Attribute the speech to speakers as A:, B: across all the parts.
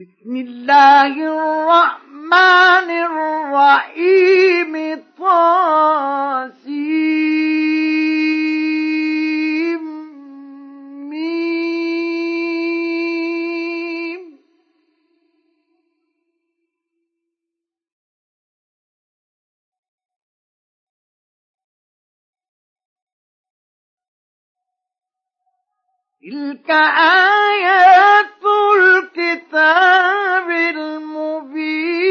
A: بسم الله الرحمن الرحيم. طاسيم. ميم. تلك آيات الكتاب المبين.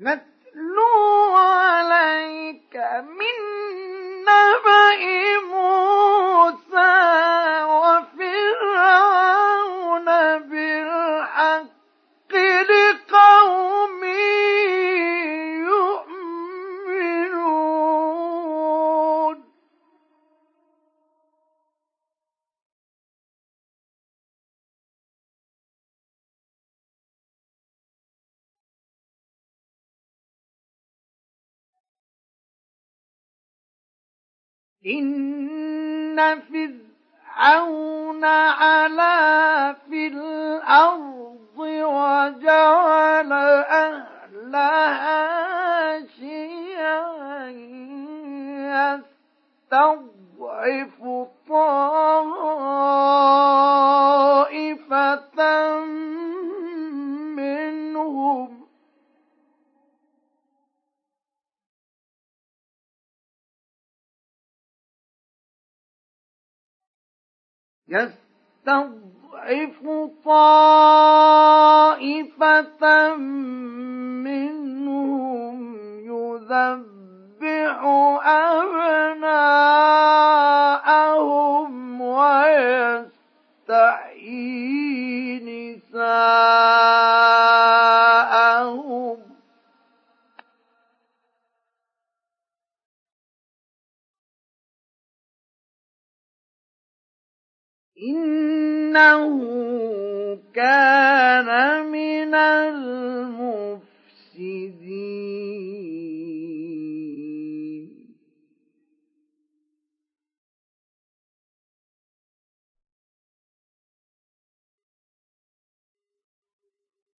A: نتلو عليك من نبأ موسى إن فرعون علا في الأرض وجعل أهلها شيعا يستضعف طائفة منهم يستضعف طائفة منهم يذبح أبناءهم ويستحيي نساءهم إنه كان من المفسدين.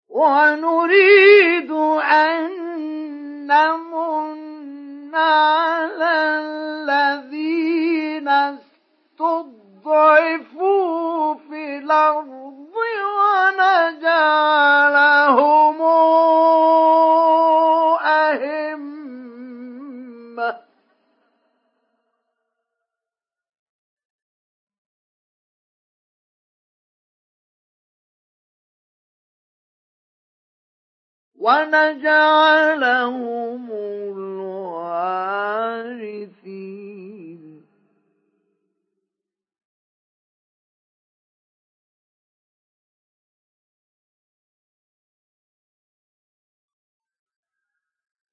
A: ونريد أن نمن على استضعفوا ضعفوا في الأرض ونجعلهم أئمة ونجعلهم الوارثين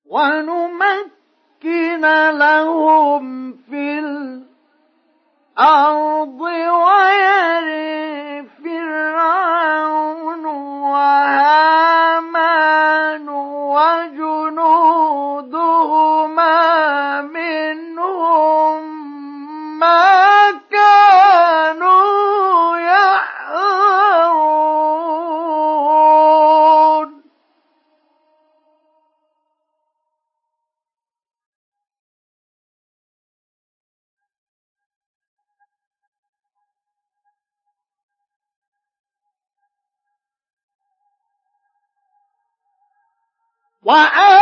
A: ونمكن لهم في الأرض ويري فرعون وهامان وجنودهما وأوحينا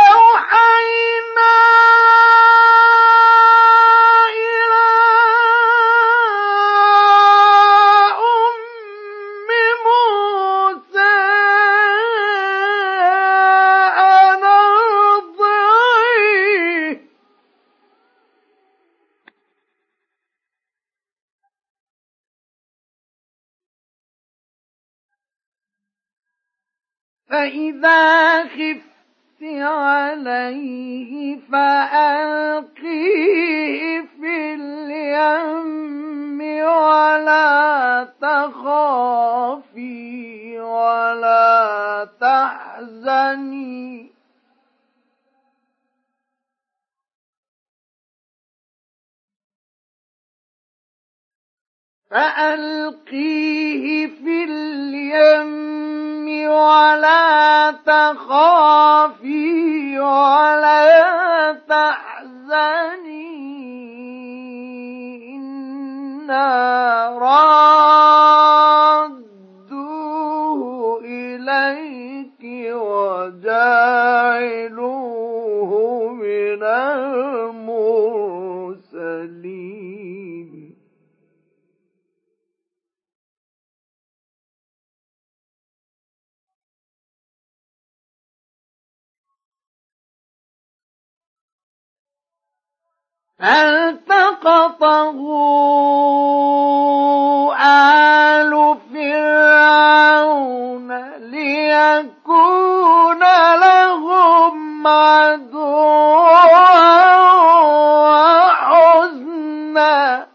A: عليه فألقيه في اليم ولا تخافي ولا تحزني. فألقيه في اليم ولا تخافي ولا تحزني. إنا رادوه إليك وجاعلوه من المرسلين فالتقطه آل فرعون ليكون لهم عدوا وحزنا.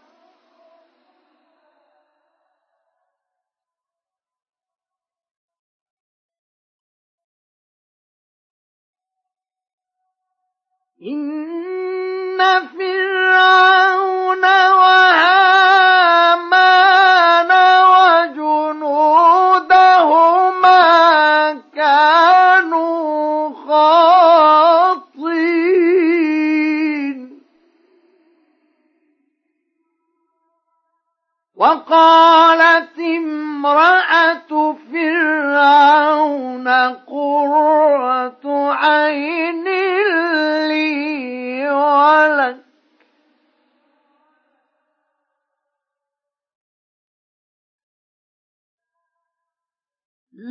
A: إن فرعون وهامان وجنودهما كانوا خاطئين. وقالت امرأة فرعون قرة عين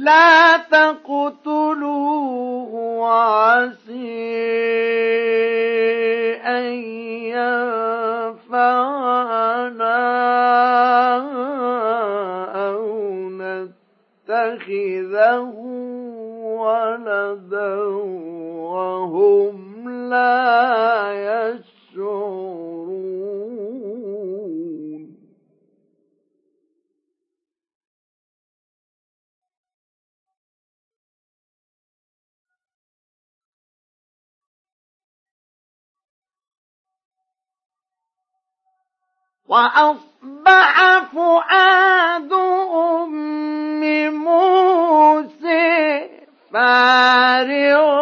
A: لا تقتلوه وعسي أن ينفعنا أو نتخذه ولدا وهم لا وأصبح فؤاد أم موسى فارغا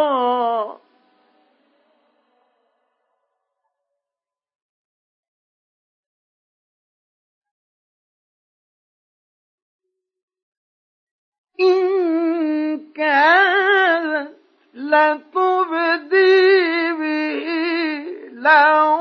A: إن كانت لتبدي به لولا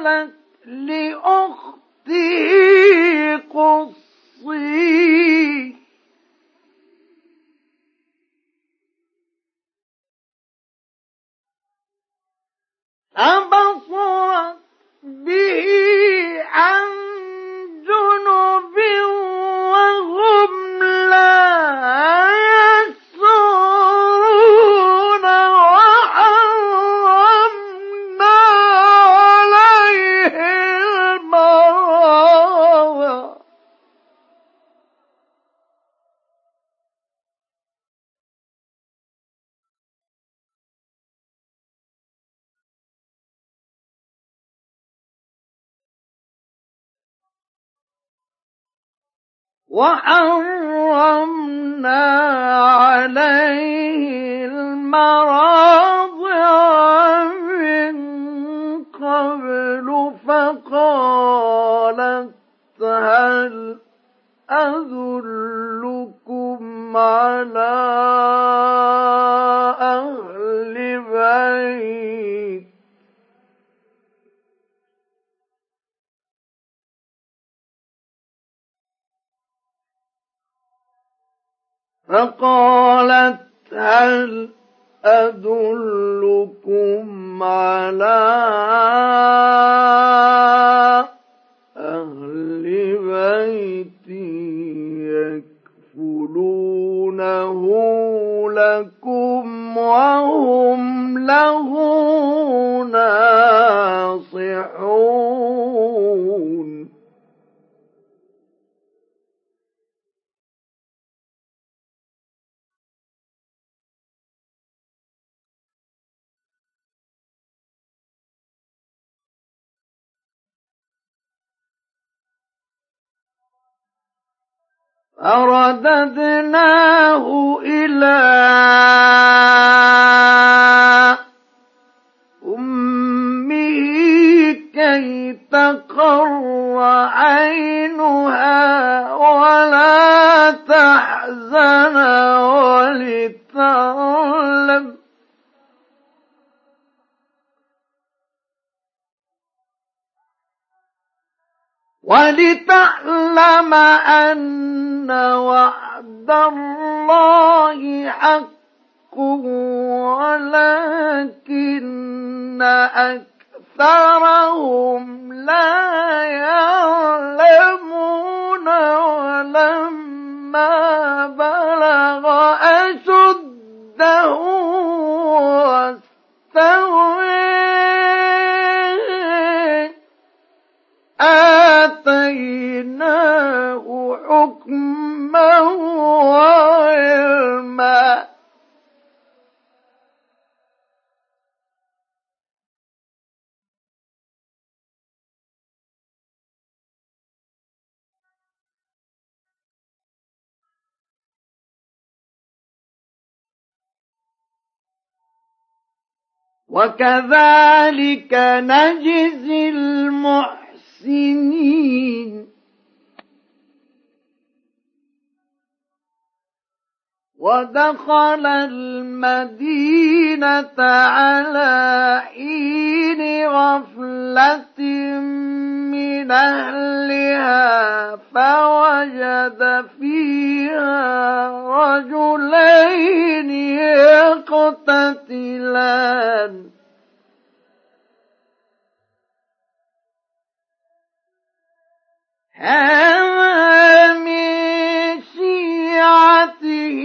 A: وقالت لأخته قصي لكم وهم له ناصحون. فرددناه إلى أمه كي تقر عينها ولا تحزن ولتعلم ولتعلم أن وعد الله حق ولكن أكثرهم لا يعلمون ولما بلغ أشده آتيناه حكما وعلما وكذلك نجزي المحسنين ودخل المدينة على حين غفلة من أهلها فوجد فيها رجلين يقتتلان. هذا من شيعته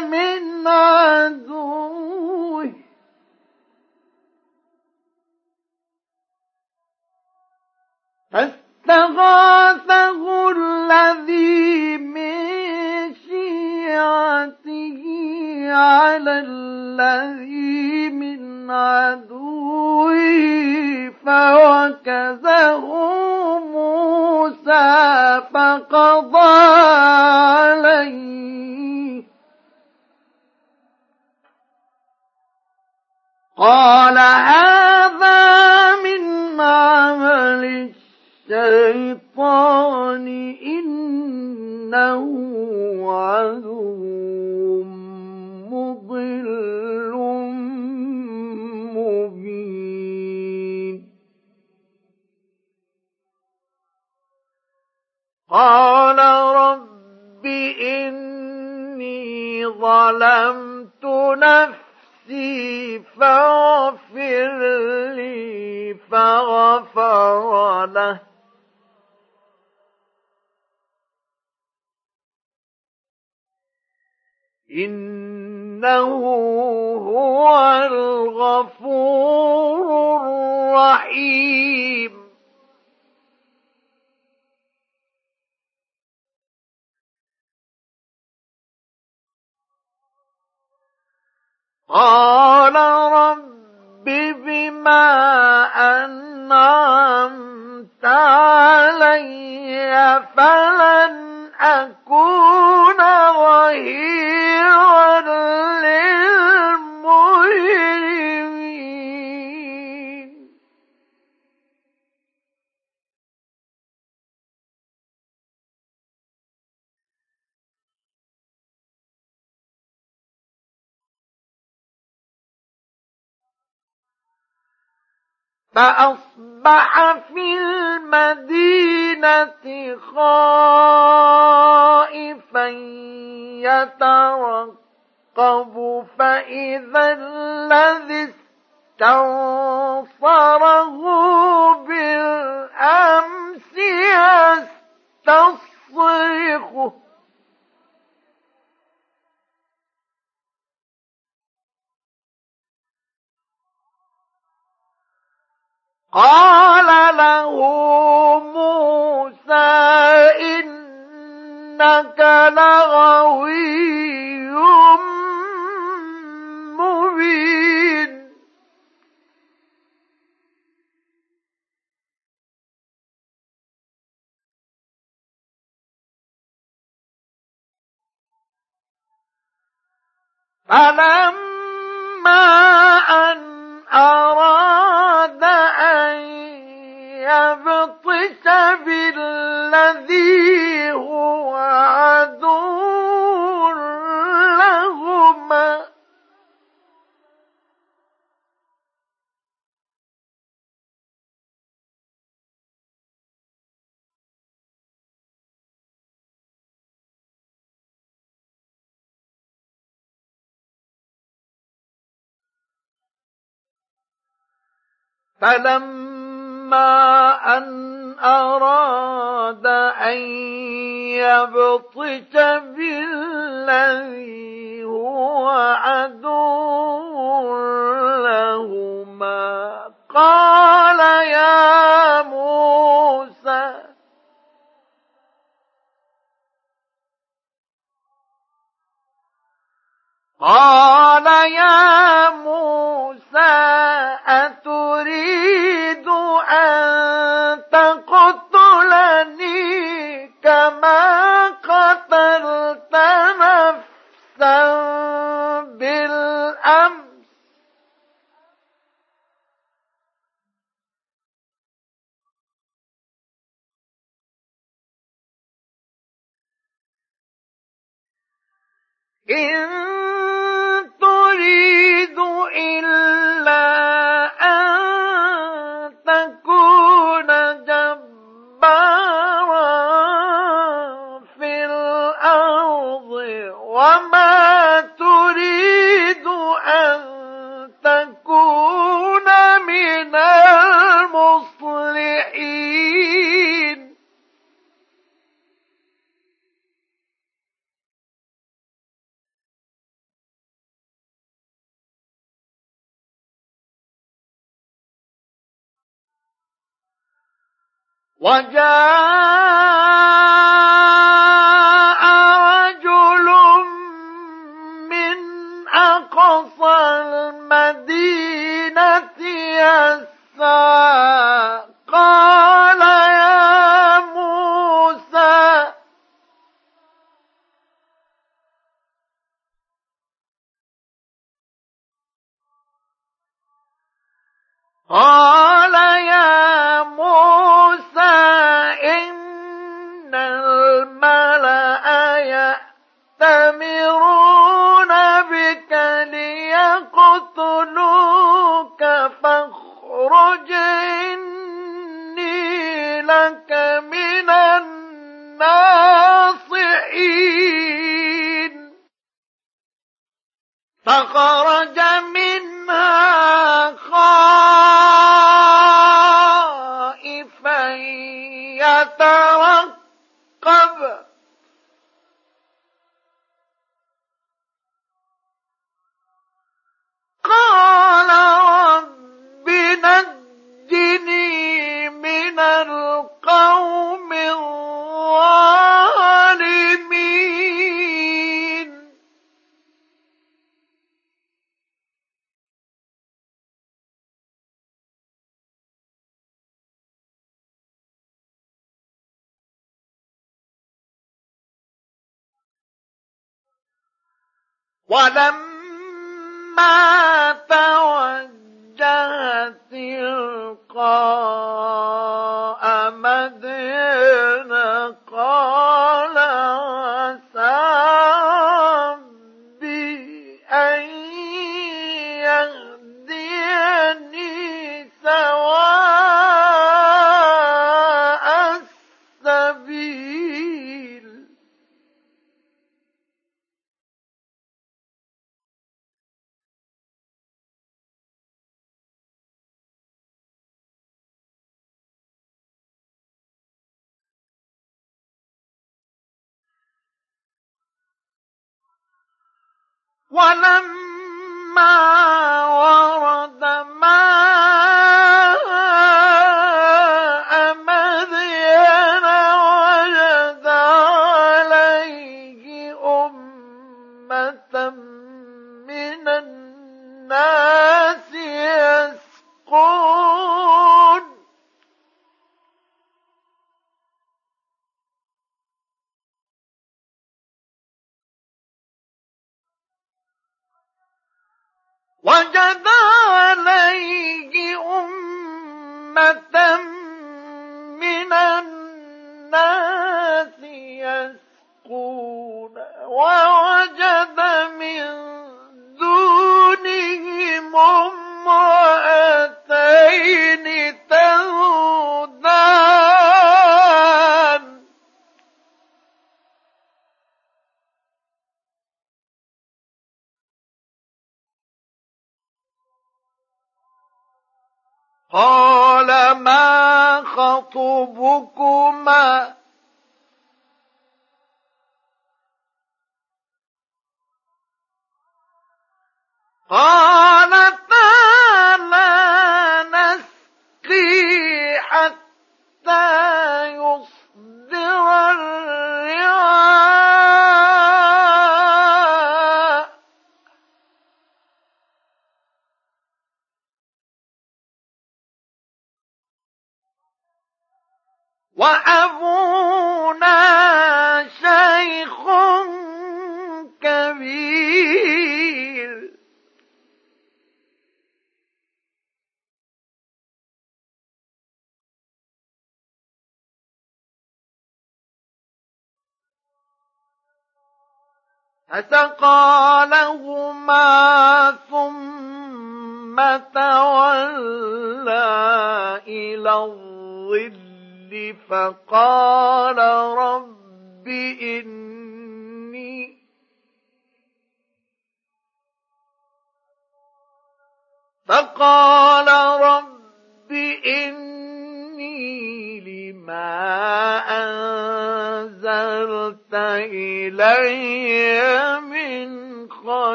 A: من عدوه. فاستغاثه الذي من شيعته على الذي من عدوه. فوكزه موسى فقضى عليه. قال هذا من عمل الشيطان إنه قال رب إني ظلمت نفسي فاغفر لي فغفر له. إنه هو الغفور الرحيم. قال رب بما أنعمت علي فلن أكون ظهيرا للمجرمين. فأصبح في المدينة خائفا يترقب فإذا الذي استنصره بالأمس يستصرخه. قال له موسى إنك لغوي مبين. فلما أن أراد يبطش بالذي هو عدو لهما. فلما أن أراد أن يبطش بالذي هو عدو لهما. قال يا موسى قال يا موسى أتريد أن تقتلني كما قتلت نفسا بالأمس. إن إلا وجاء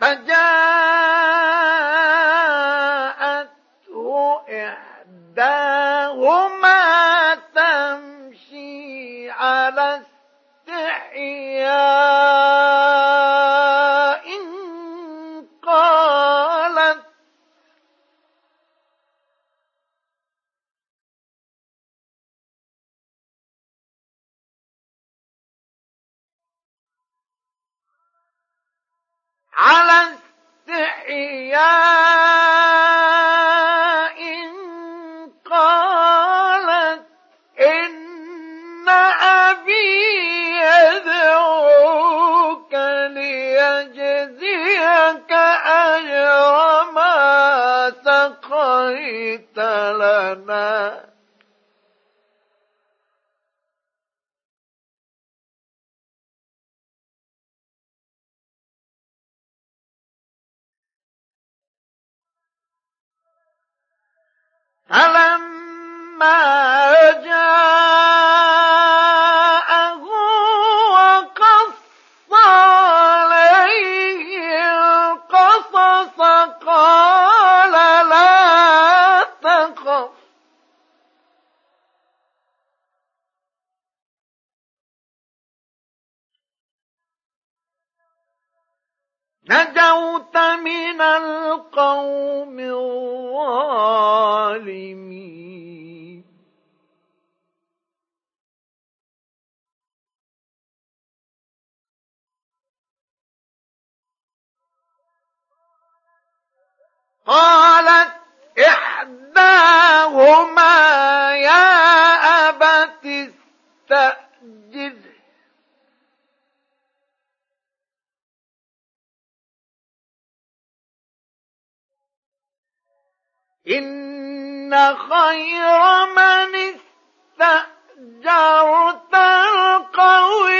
A: فجاء شفيت لنا. فلما جاء نجوت من القوم الظالمين. قالت إحداهما يا أبت استأذن. إن خير من استأجرت القوي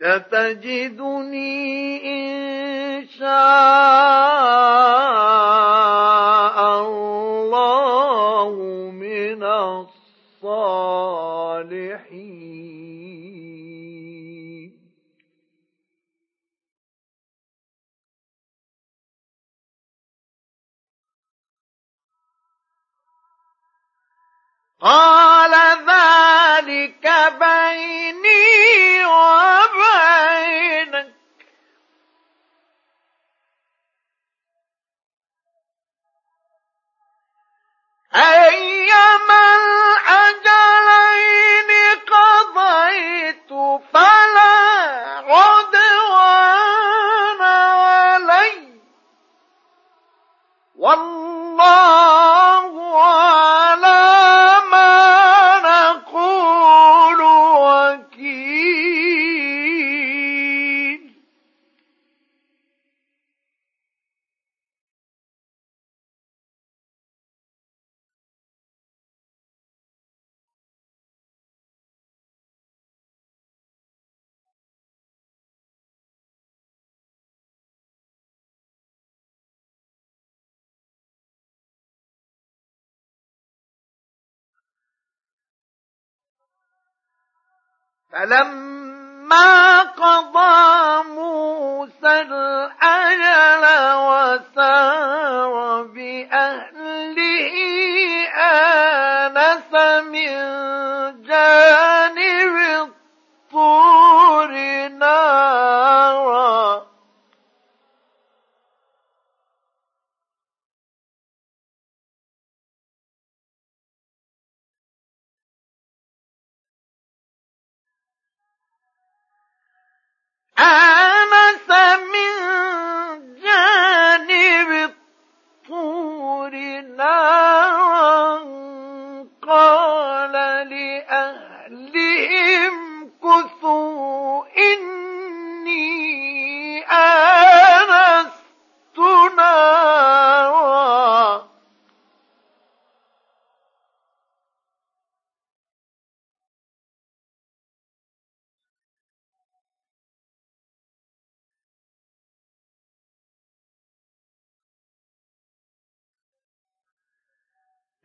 A: ستجدني إن شاء الله من الصالحين. قال ذلك بيني أيما فلما قضى موسى الأجل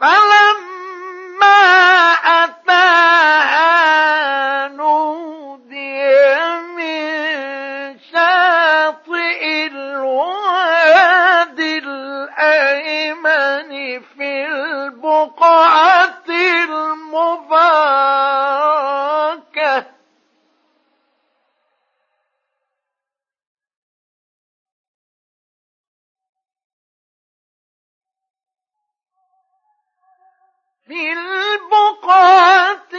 A: فلما أتاها نودي من شاطئ الوادي الأيمن في البقعة البقعة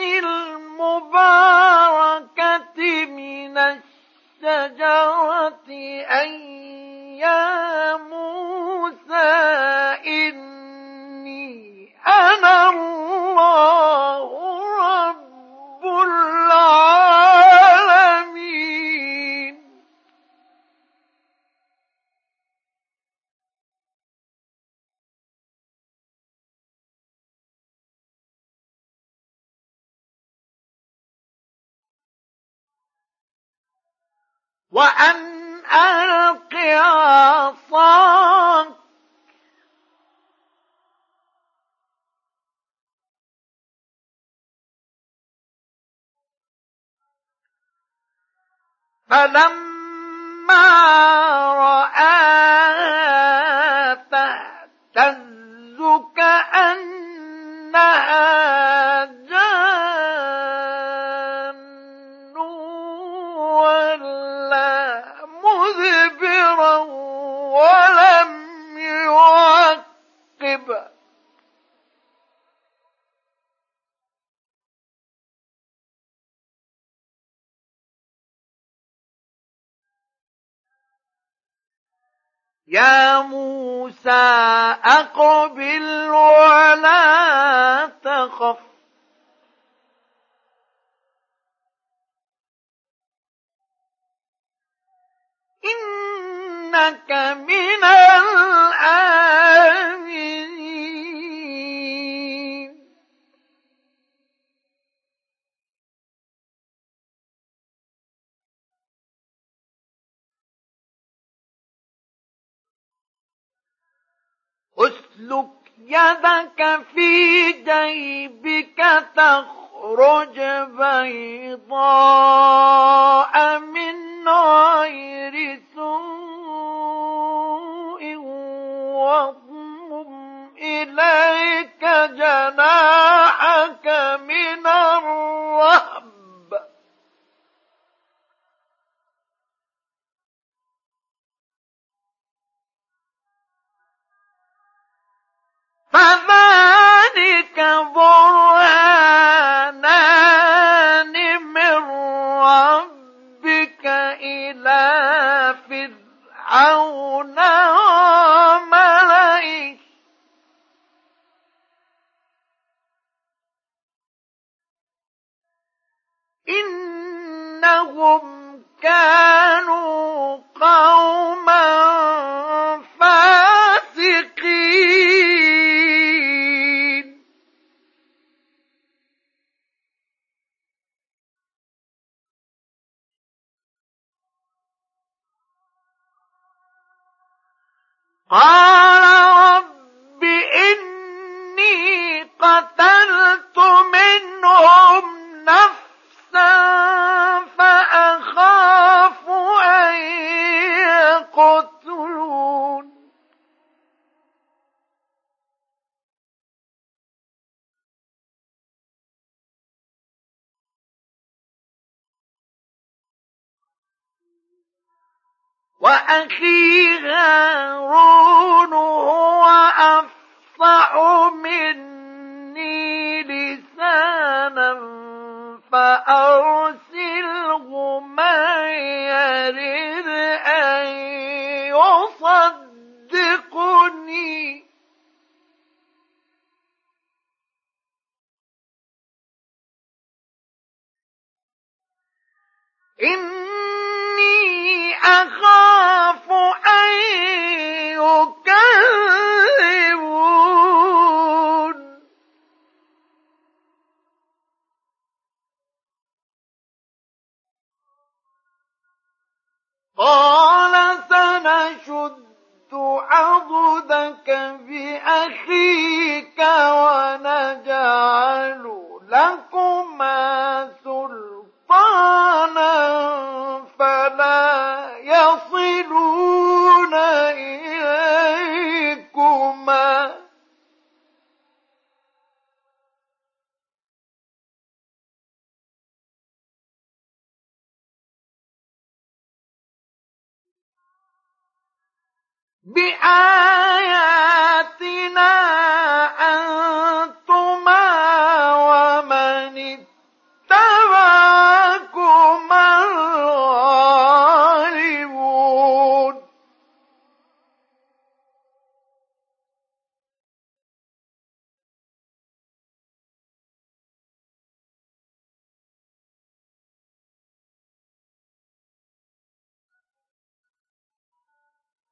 A: المباركة من الشجرة وأن ألق عصاك. فلما رآها يا موسى أقبل ولا تخف. إنك من الآمنين. أسلك يدك في جيبك تخرج بيضاء من غير سوء واضمم إليك جناحك من الرهب. فذلك برهانان من ربك إلى فرعون وملئه. إنهم كانوا قوما قال رب إني قتلت منهم نفسا فأخاف أن يقتلون. وأخي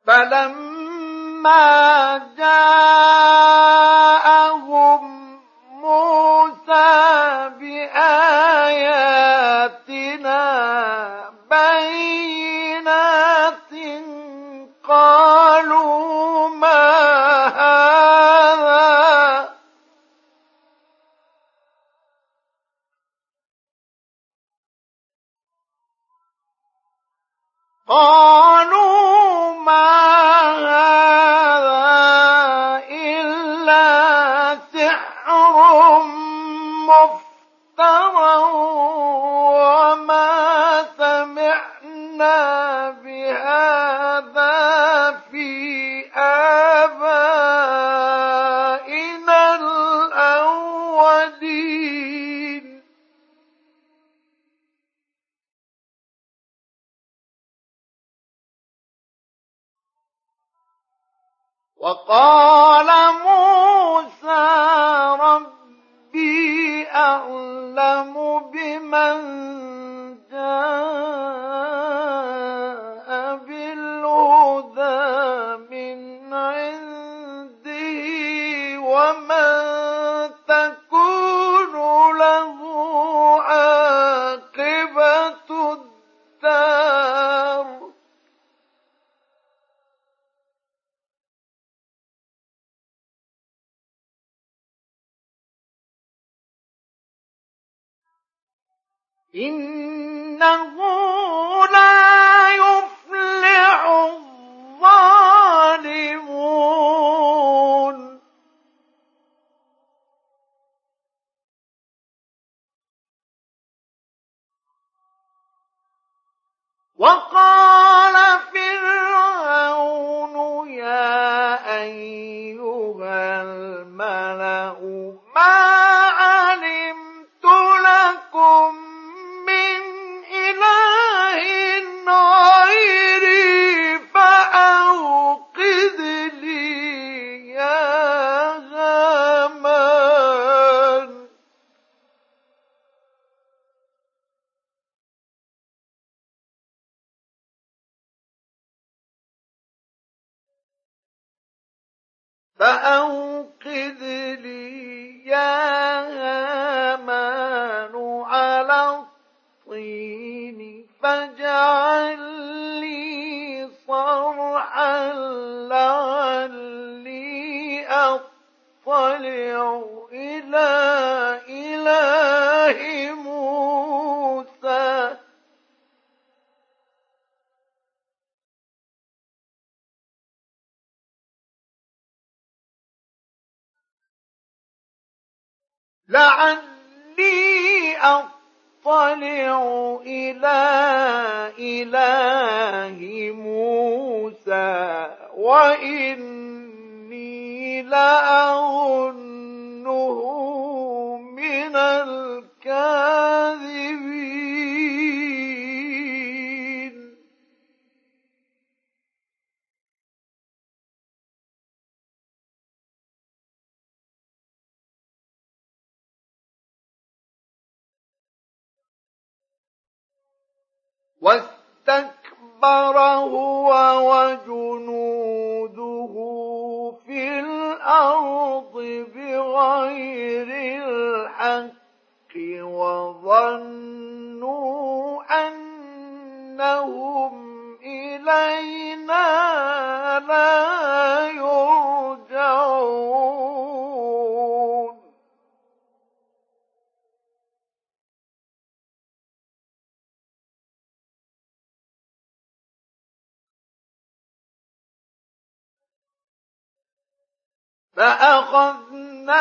A: فلما جاءهم فأوقد لي يا هامان على الطين فاجعل لي صرحا لعلي أطلع إلى لعلي أطلع إلى إله موسى وإني لأظنه من الكاذبين واستكبر هو وجنوده في الأرض بغير الحق وظنوا أنهم إلينا لا يرجعون. فأخذناه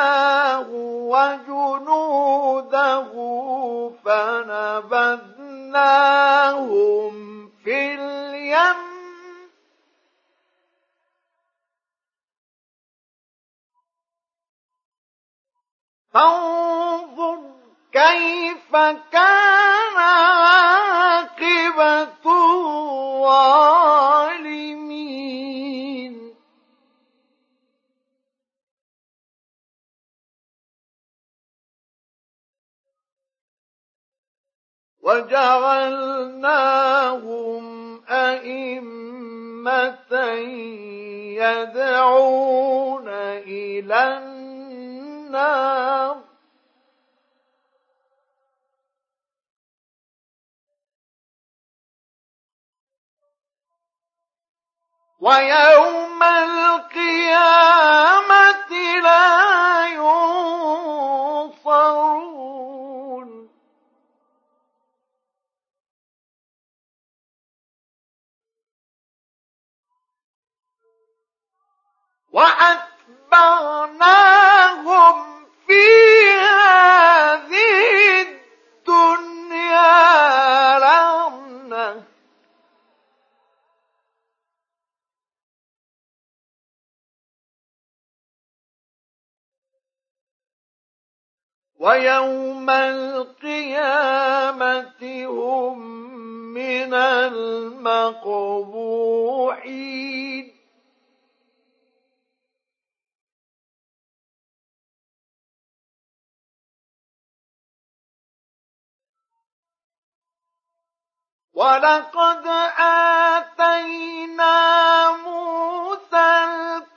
A: وجنوده فنبذناهم في اليم. فانظر كيف كان عاقبة الظالمين. وجعلناهم أئمة يدعون إلى النار. ويوم القيامة لا وأتبعناهم في هذه الدنيا لعنة. ويوم القيامة هم من المقبوحين. ولقد آتينا موسى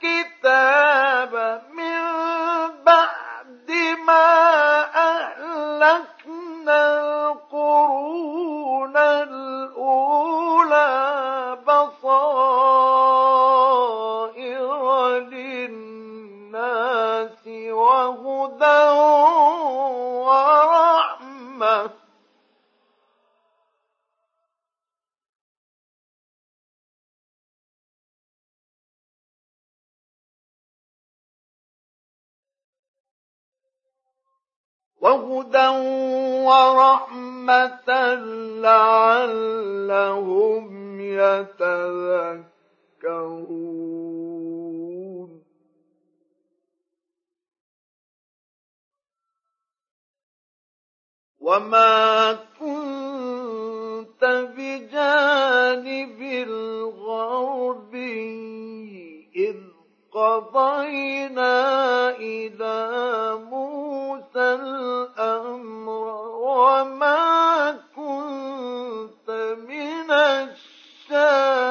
A: الكتاب وهدى ورحمة لعلهم يتذكرون وما كنت بجانب الغربي إذ قضينا إلى موسى الأمر وما كنت من الشاهدين.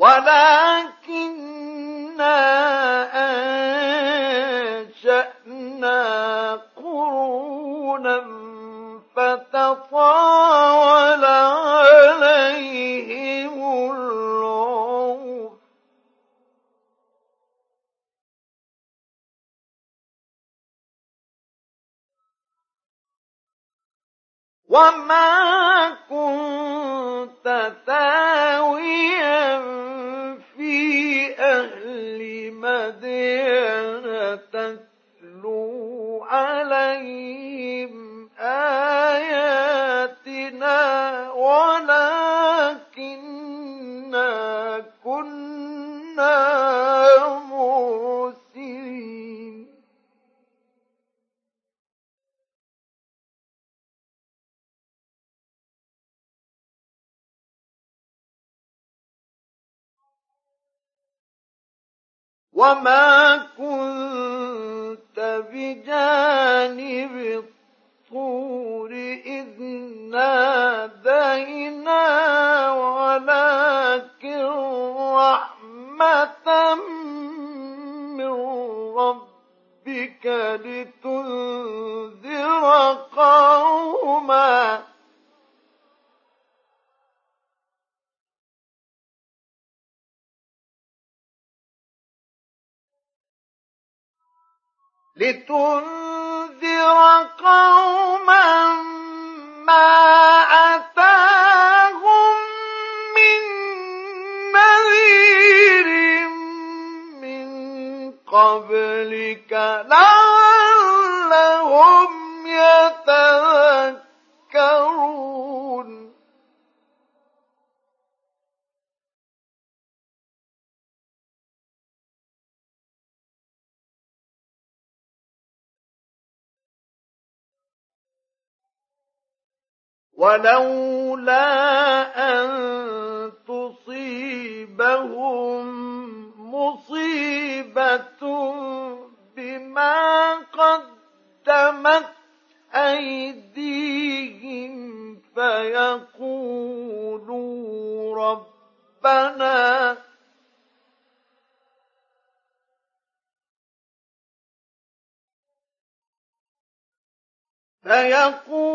A: ولكننا فتطاول عليهم العمر وما كنت ثاويا وما كنت بجانب الطور إذ نادينا ولكن رحمة من ربك لتنذر قوما لتنذر قوما ما أتاهم قبلك لعلهم يتذكرون. ولولا أن تصيبهم مصيبة بما قدمت أيديهم فيقولوا ربنا فيقولوا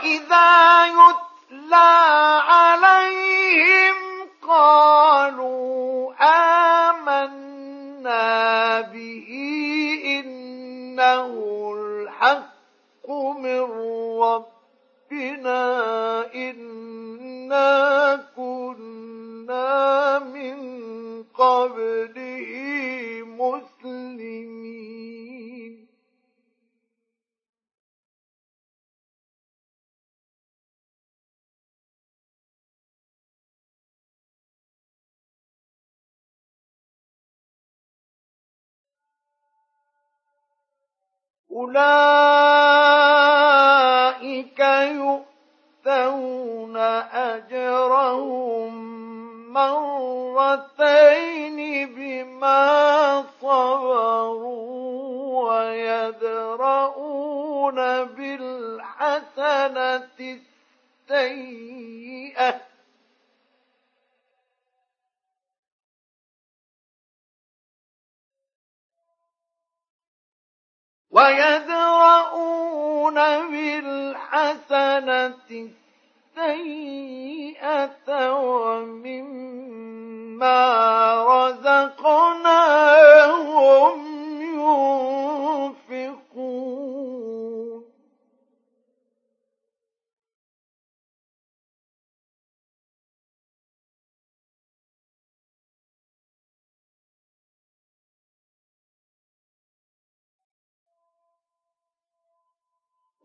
A: وإذا يتلى أولئك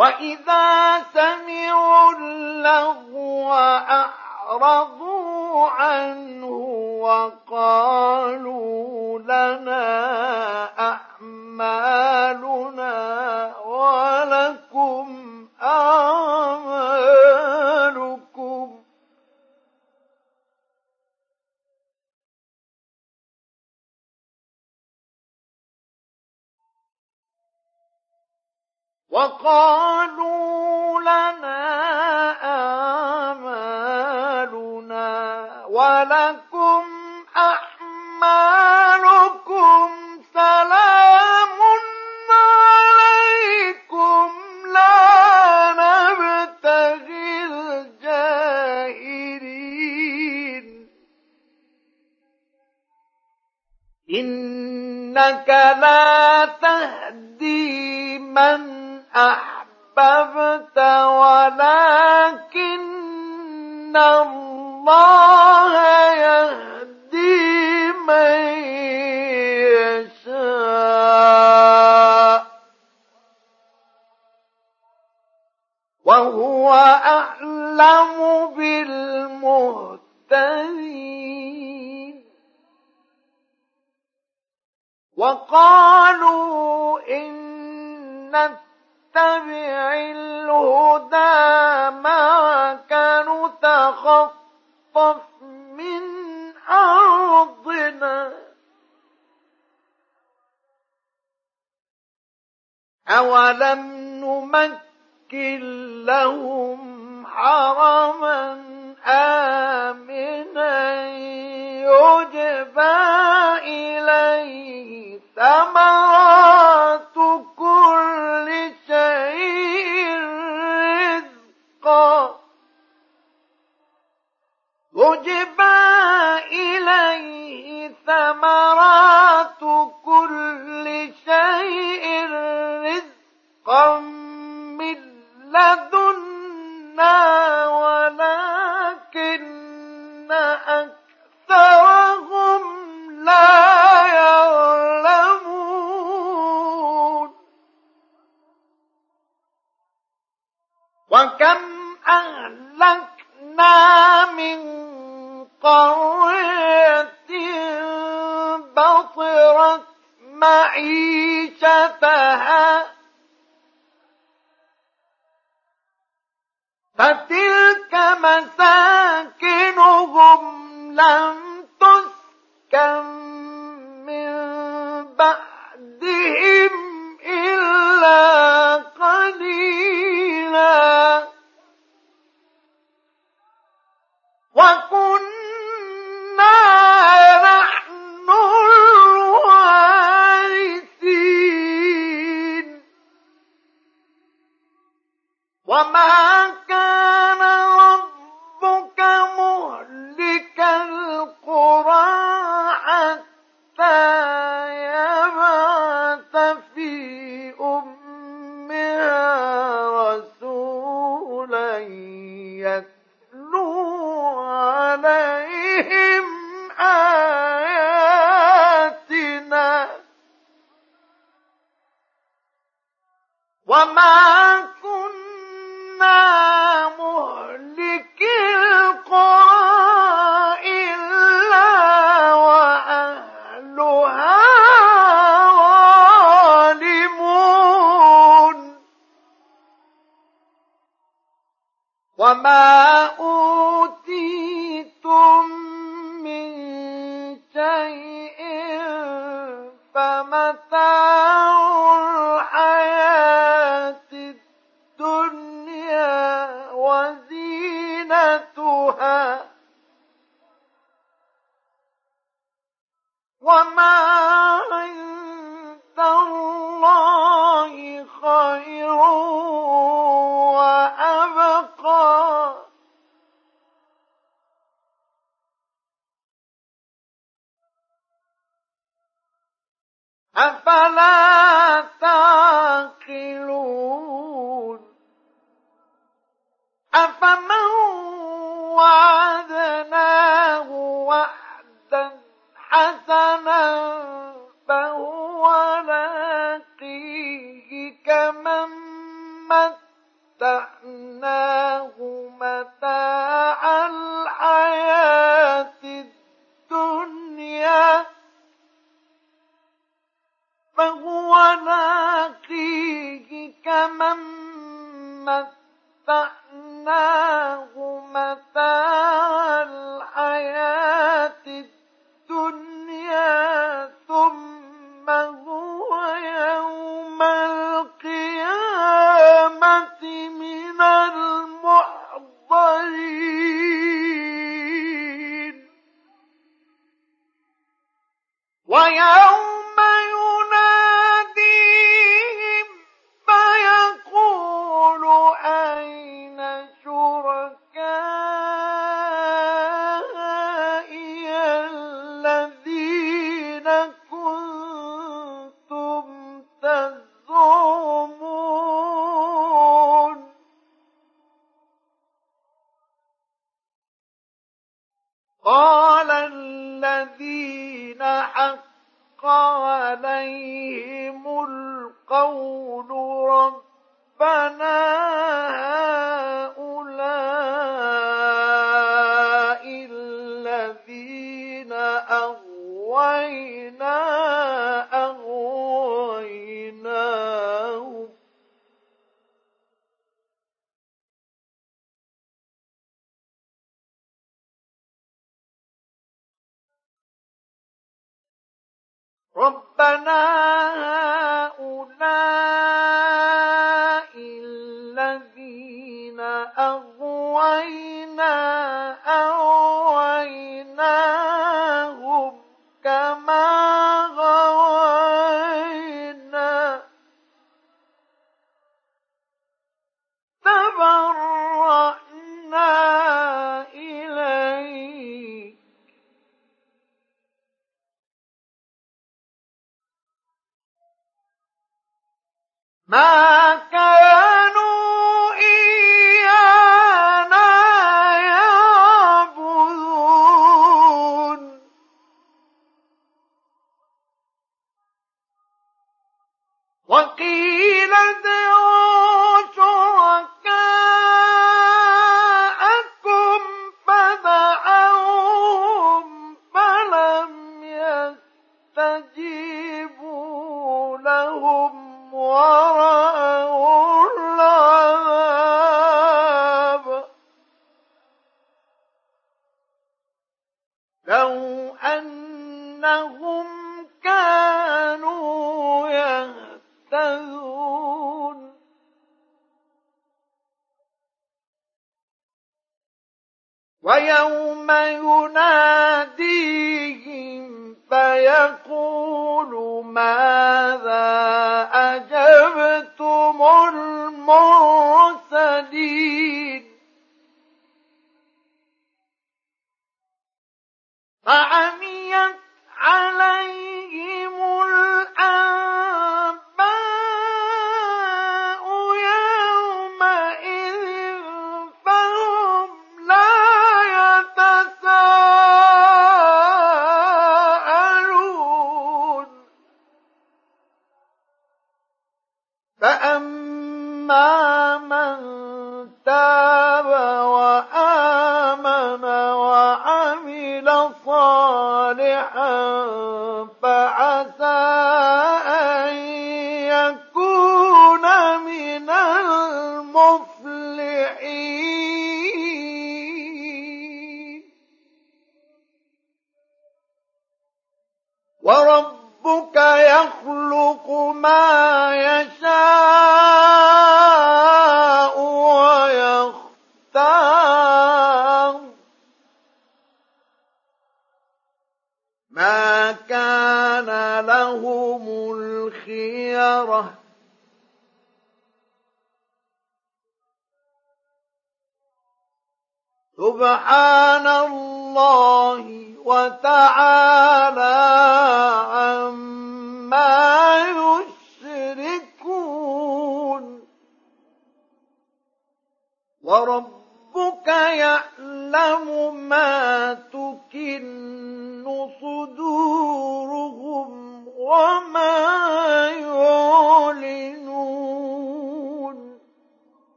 A: وإذا سمعوا اللغو أعرضوا عنه وقالوا لنا أعمالنا ولكم أعمالكم وقالوا لنا أعمالنا ولكم أعمالكم سلام عليكم لا نبتغي الجاهلين. إنك لا تهدي من أحببت ولكن الله يهدي من يشاء. وهو أعلم بالمهتدين. وقالوا إن نتبع الهدى معك نتخطف من أرضنا. أولم نمكن لهم حرما آمنا؟ يجبى إليه ثمرات لدنا ولكن أكثرهم لا يعلمون وكم لم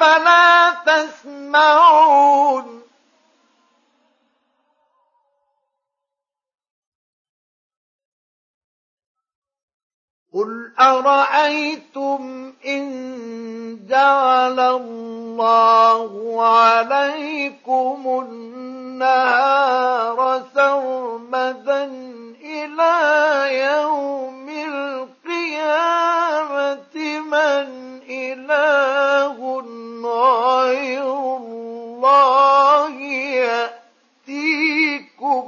A: أفلا تسمعون. قل أرأيتم إن جعل الله عليكم النهار سرمدا إلى يوم القيامة؟ من إله غير الله يأتيكم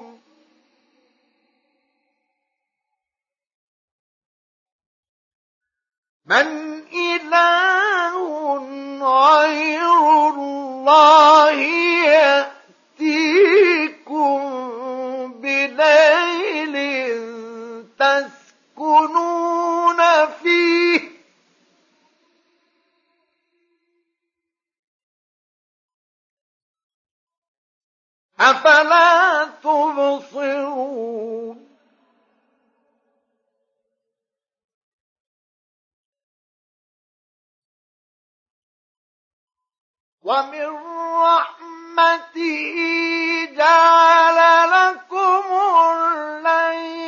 A: من إله غير الله يأتيكم بليل تسكنون أفلا تبصرون؟ ومن رحمته جعل لكم الليل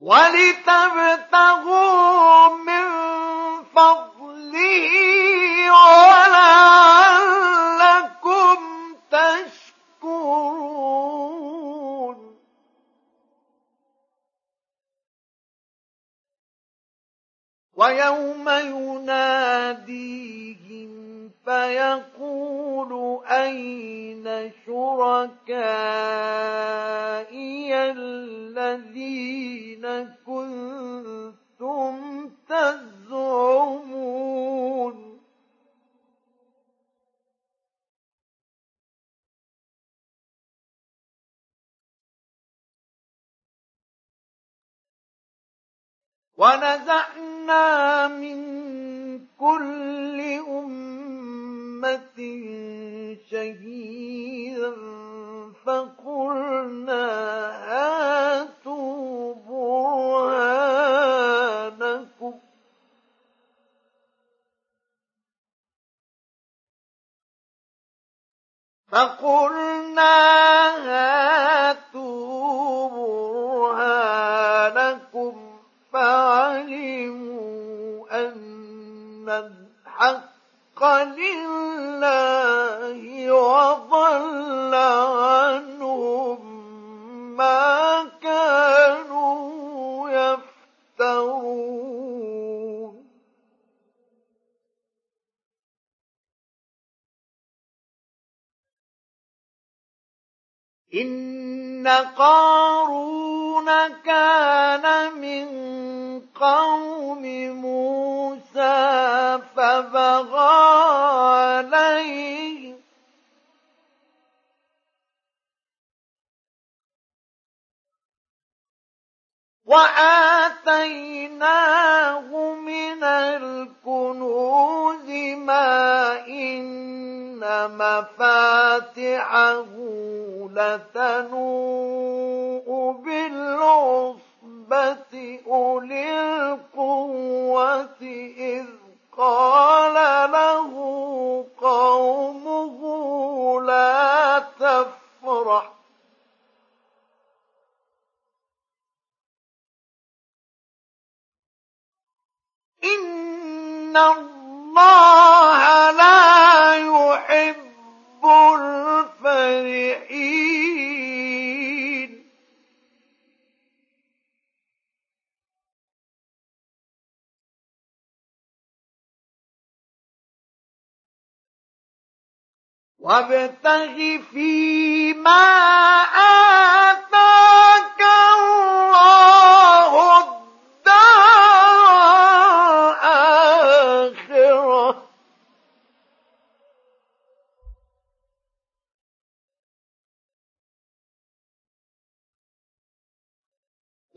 A: ولتبتغوا من فضله ولعلكم تشكرون. ويوم يناديهم فيقول أين شركائي الذين كنتم تزعمون؟ ونزعنا من كل أمة شهيدا فقلنا هاتوا برهانكم. فقلنا هاتوا برهانكم فعلموا أن الحق لله وضل عنهم ما كانوا يفترون إن قارون كان من قوم موسى فبغى عليه وآتيناه من الكنوز ما إن مفاتحه لتنوء بالعصر الصحبة أولي القوة إذ قال له قومه لا تفرح. إن الله لا يحب الفرحين وابتغ فيما آتاك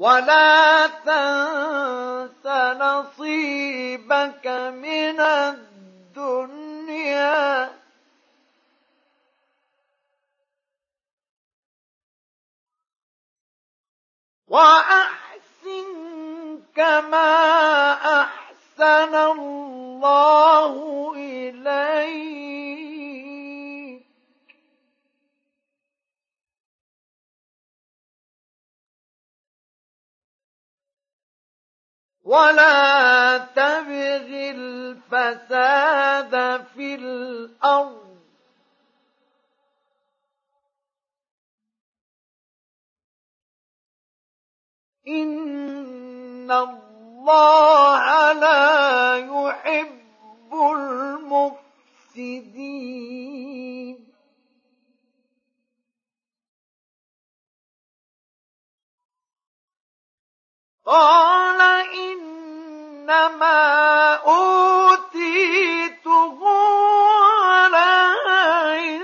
A: ولا تنس نصيبك من الدنيا. وأحسن كما أحسن الله إليك. ولا تبغ الفساد في الأرض إن الله لا يحب المفسدين قال إنما أوتيته على علم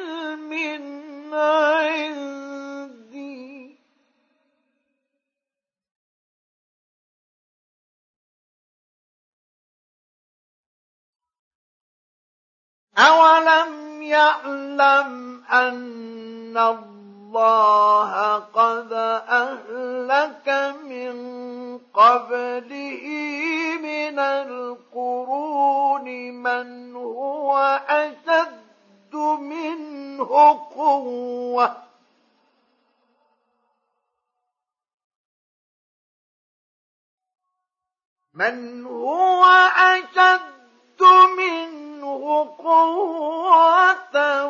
A: أولم يعلم أن الله قد أهلك من قبله من القرون من هو أشد منه قوة. من هو أشد منه قوة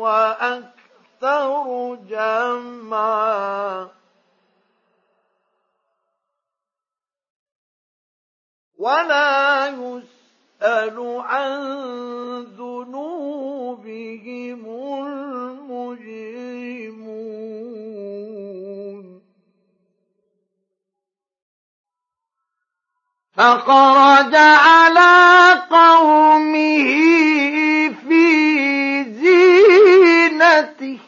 A: وأكثر جمعا ولا يسأل عن ذنوبهم المجرمون فخرج على قومه في زينته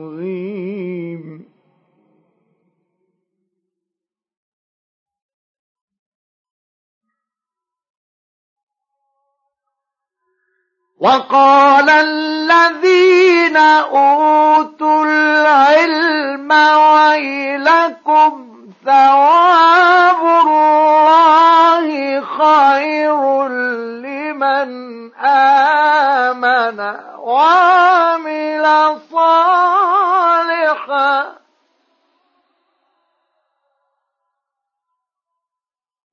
A: وقال الذين أوتوا العلم ويلكم ثواب الله خير لمن آمن وعمل صالحا.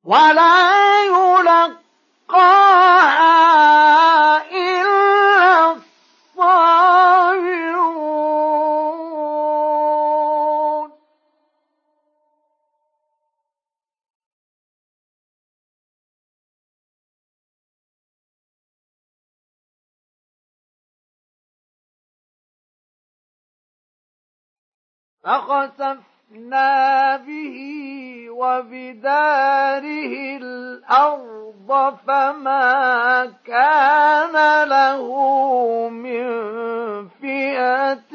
A: ولا يلقاها فخسفنا به وبداره الأرض فما كان له من فئة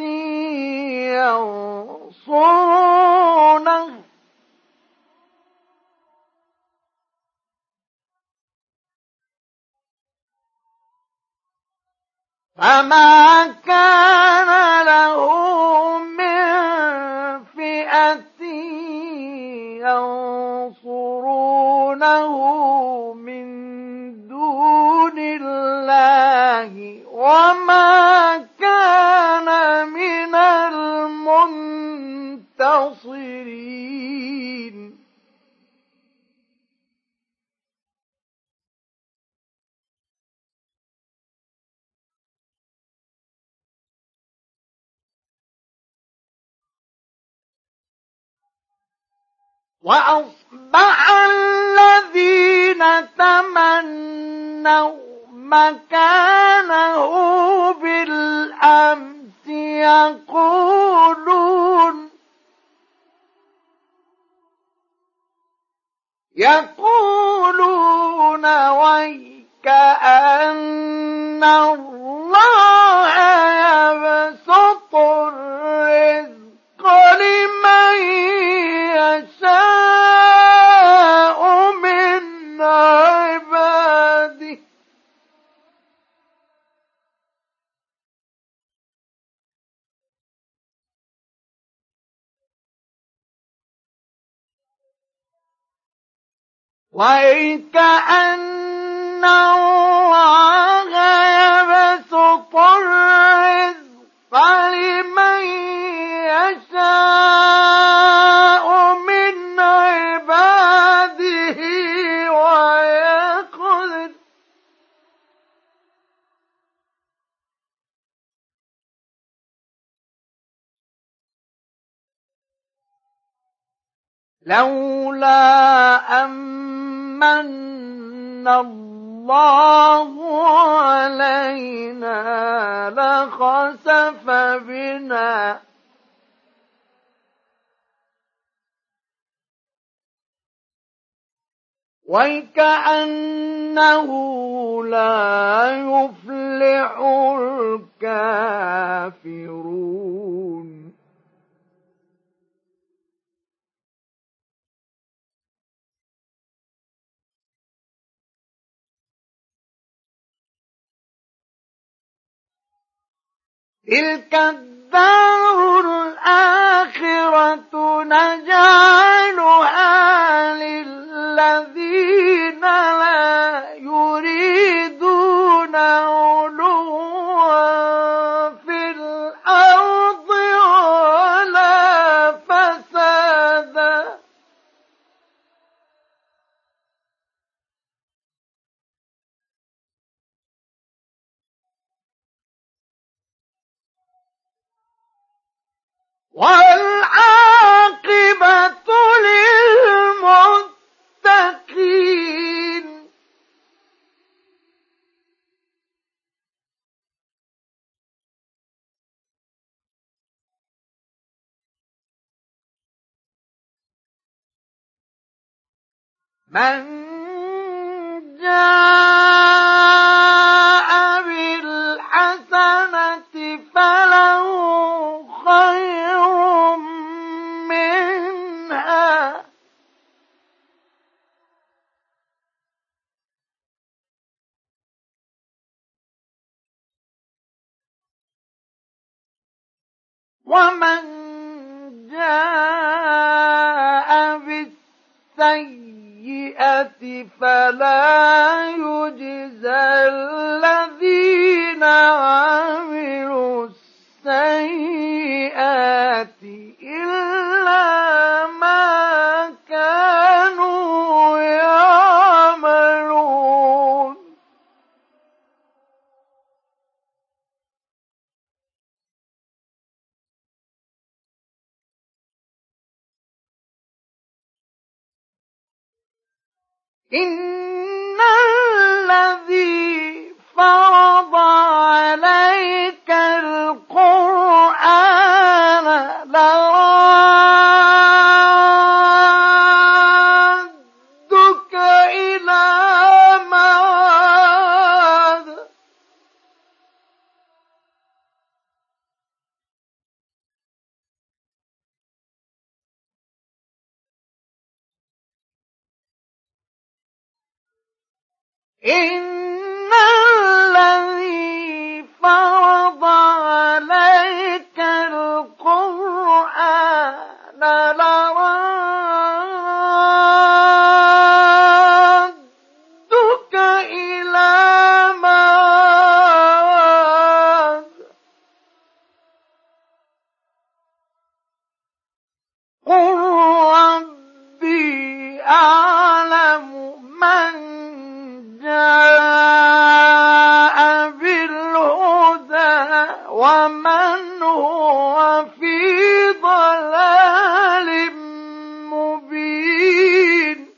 A: ينصرونه فما كان له ينصرونه من دون الله وما كان من المنتصرين. وأصبح الذين تمنوا مكانه بالأمس يقولون يقولون ويك أن الله وكأن الله يبسط الرزق لمن يشاء من عباده ويقدر لولا أمن الله علينا لخسف بنا. وكأنه لا يفلح الكافرون. تلك الدار الآخرة نجعلها للذين لا يريدون علوا. والعاقبة للمتقين. من جاء ومن جاء بالسيئة فلا يجزى الذين عملوا إن ومن هو في ضلال مبين.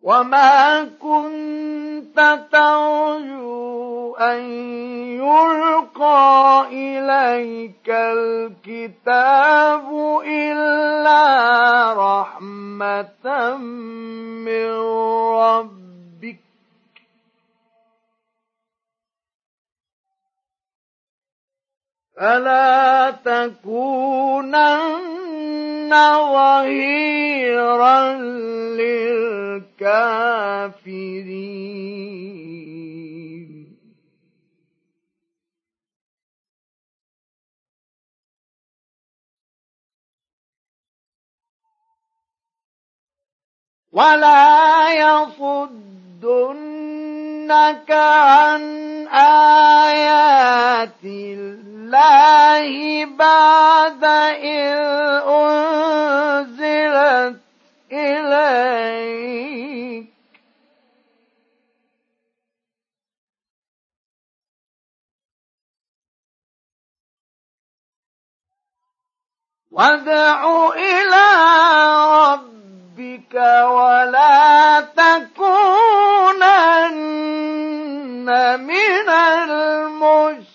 A: وما فلا تكونن ظهيرا للكافرين. ولا يصدنك عن آيات الله بعد إذ أنزلت إليك. وادع إلى ربك ولا تكونن من المشركين.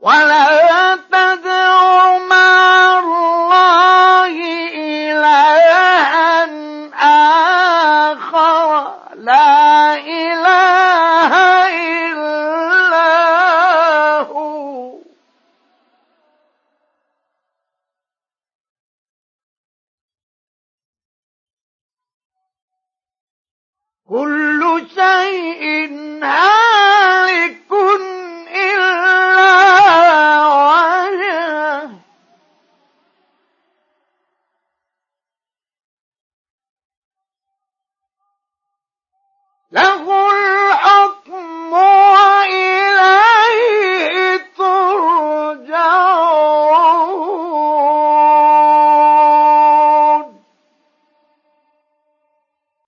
A: ولا تدع مع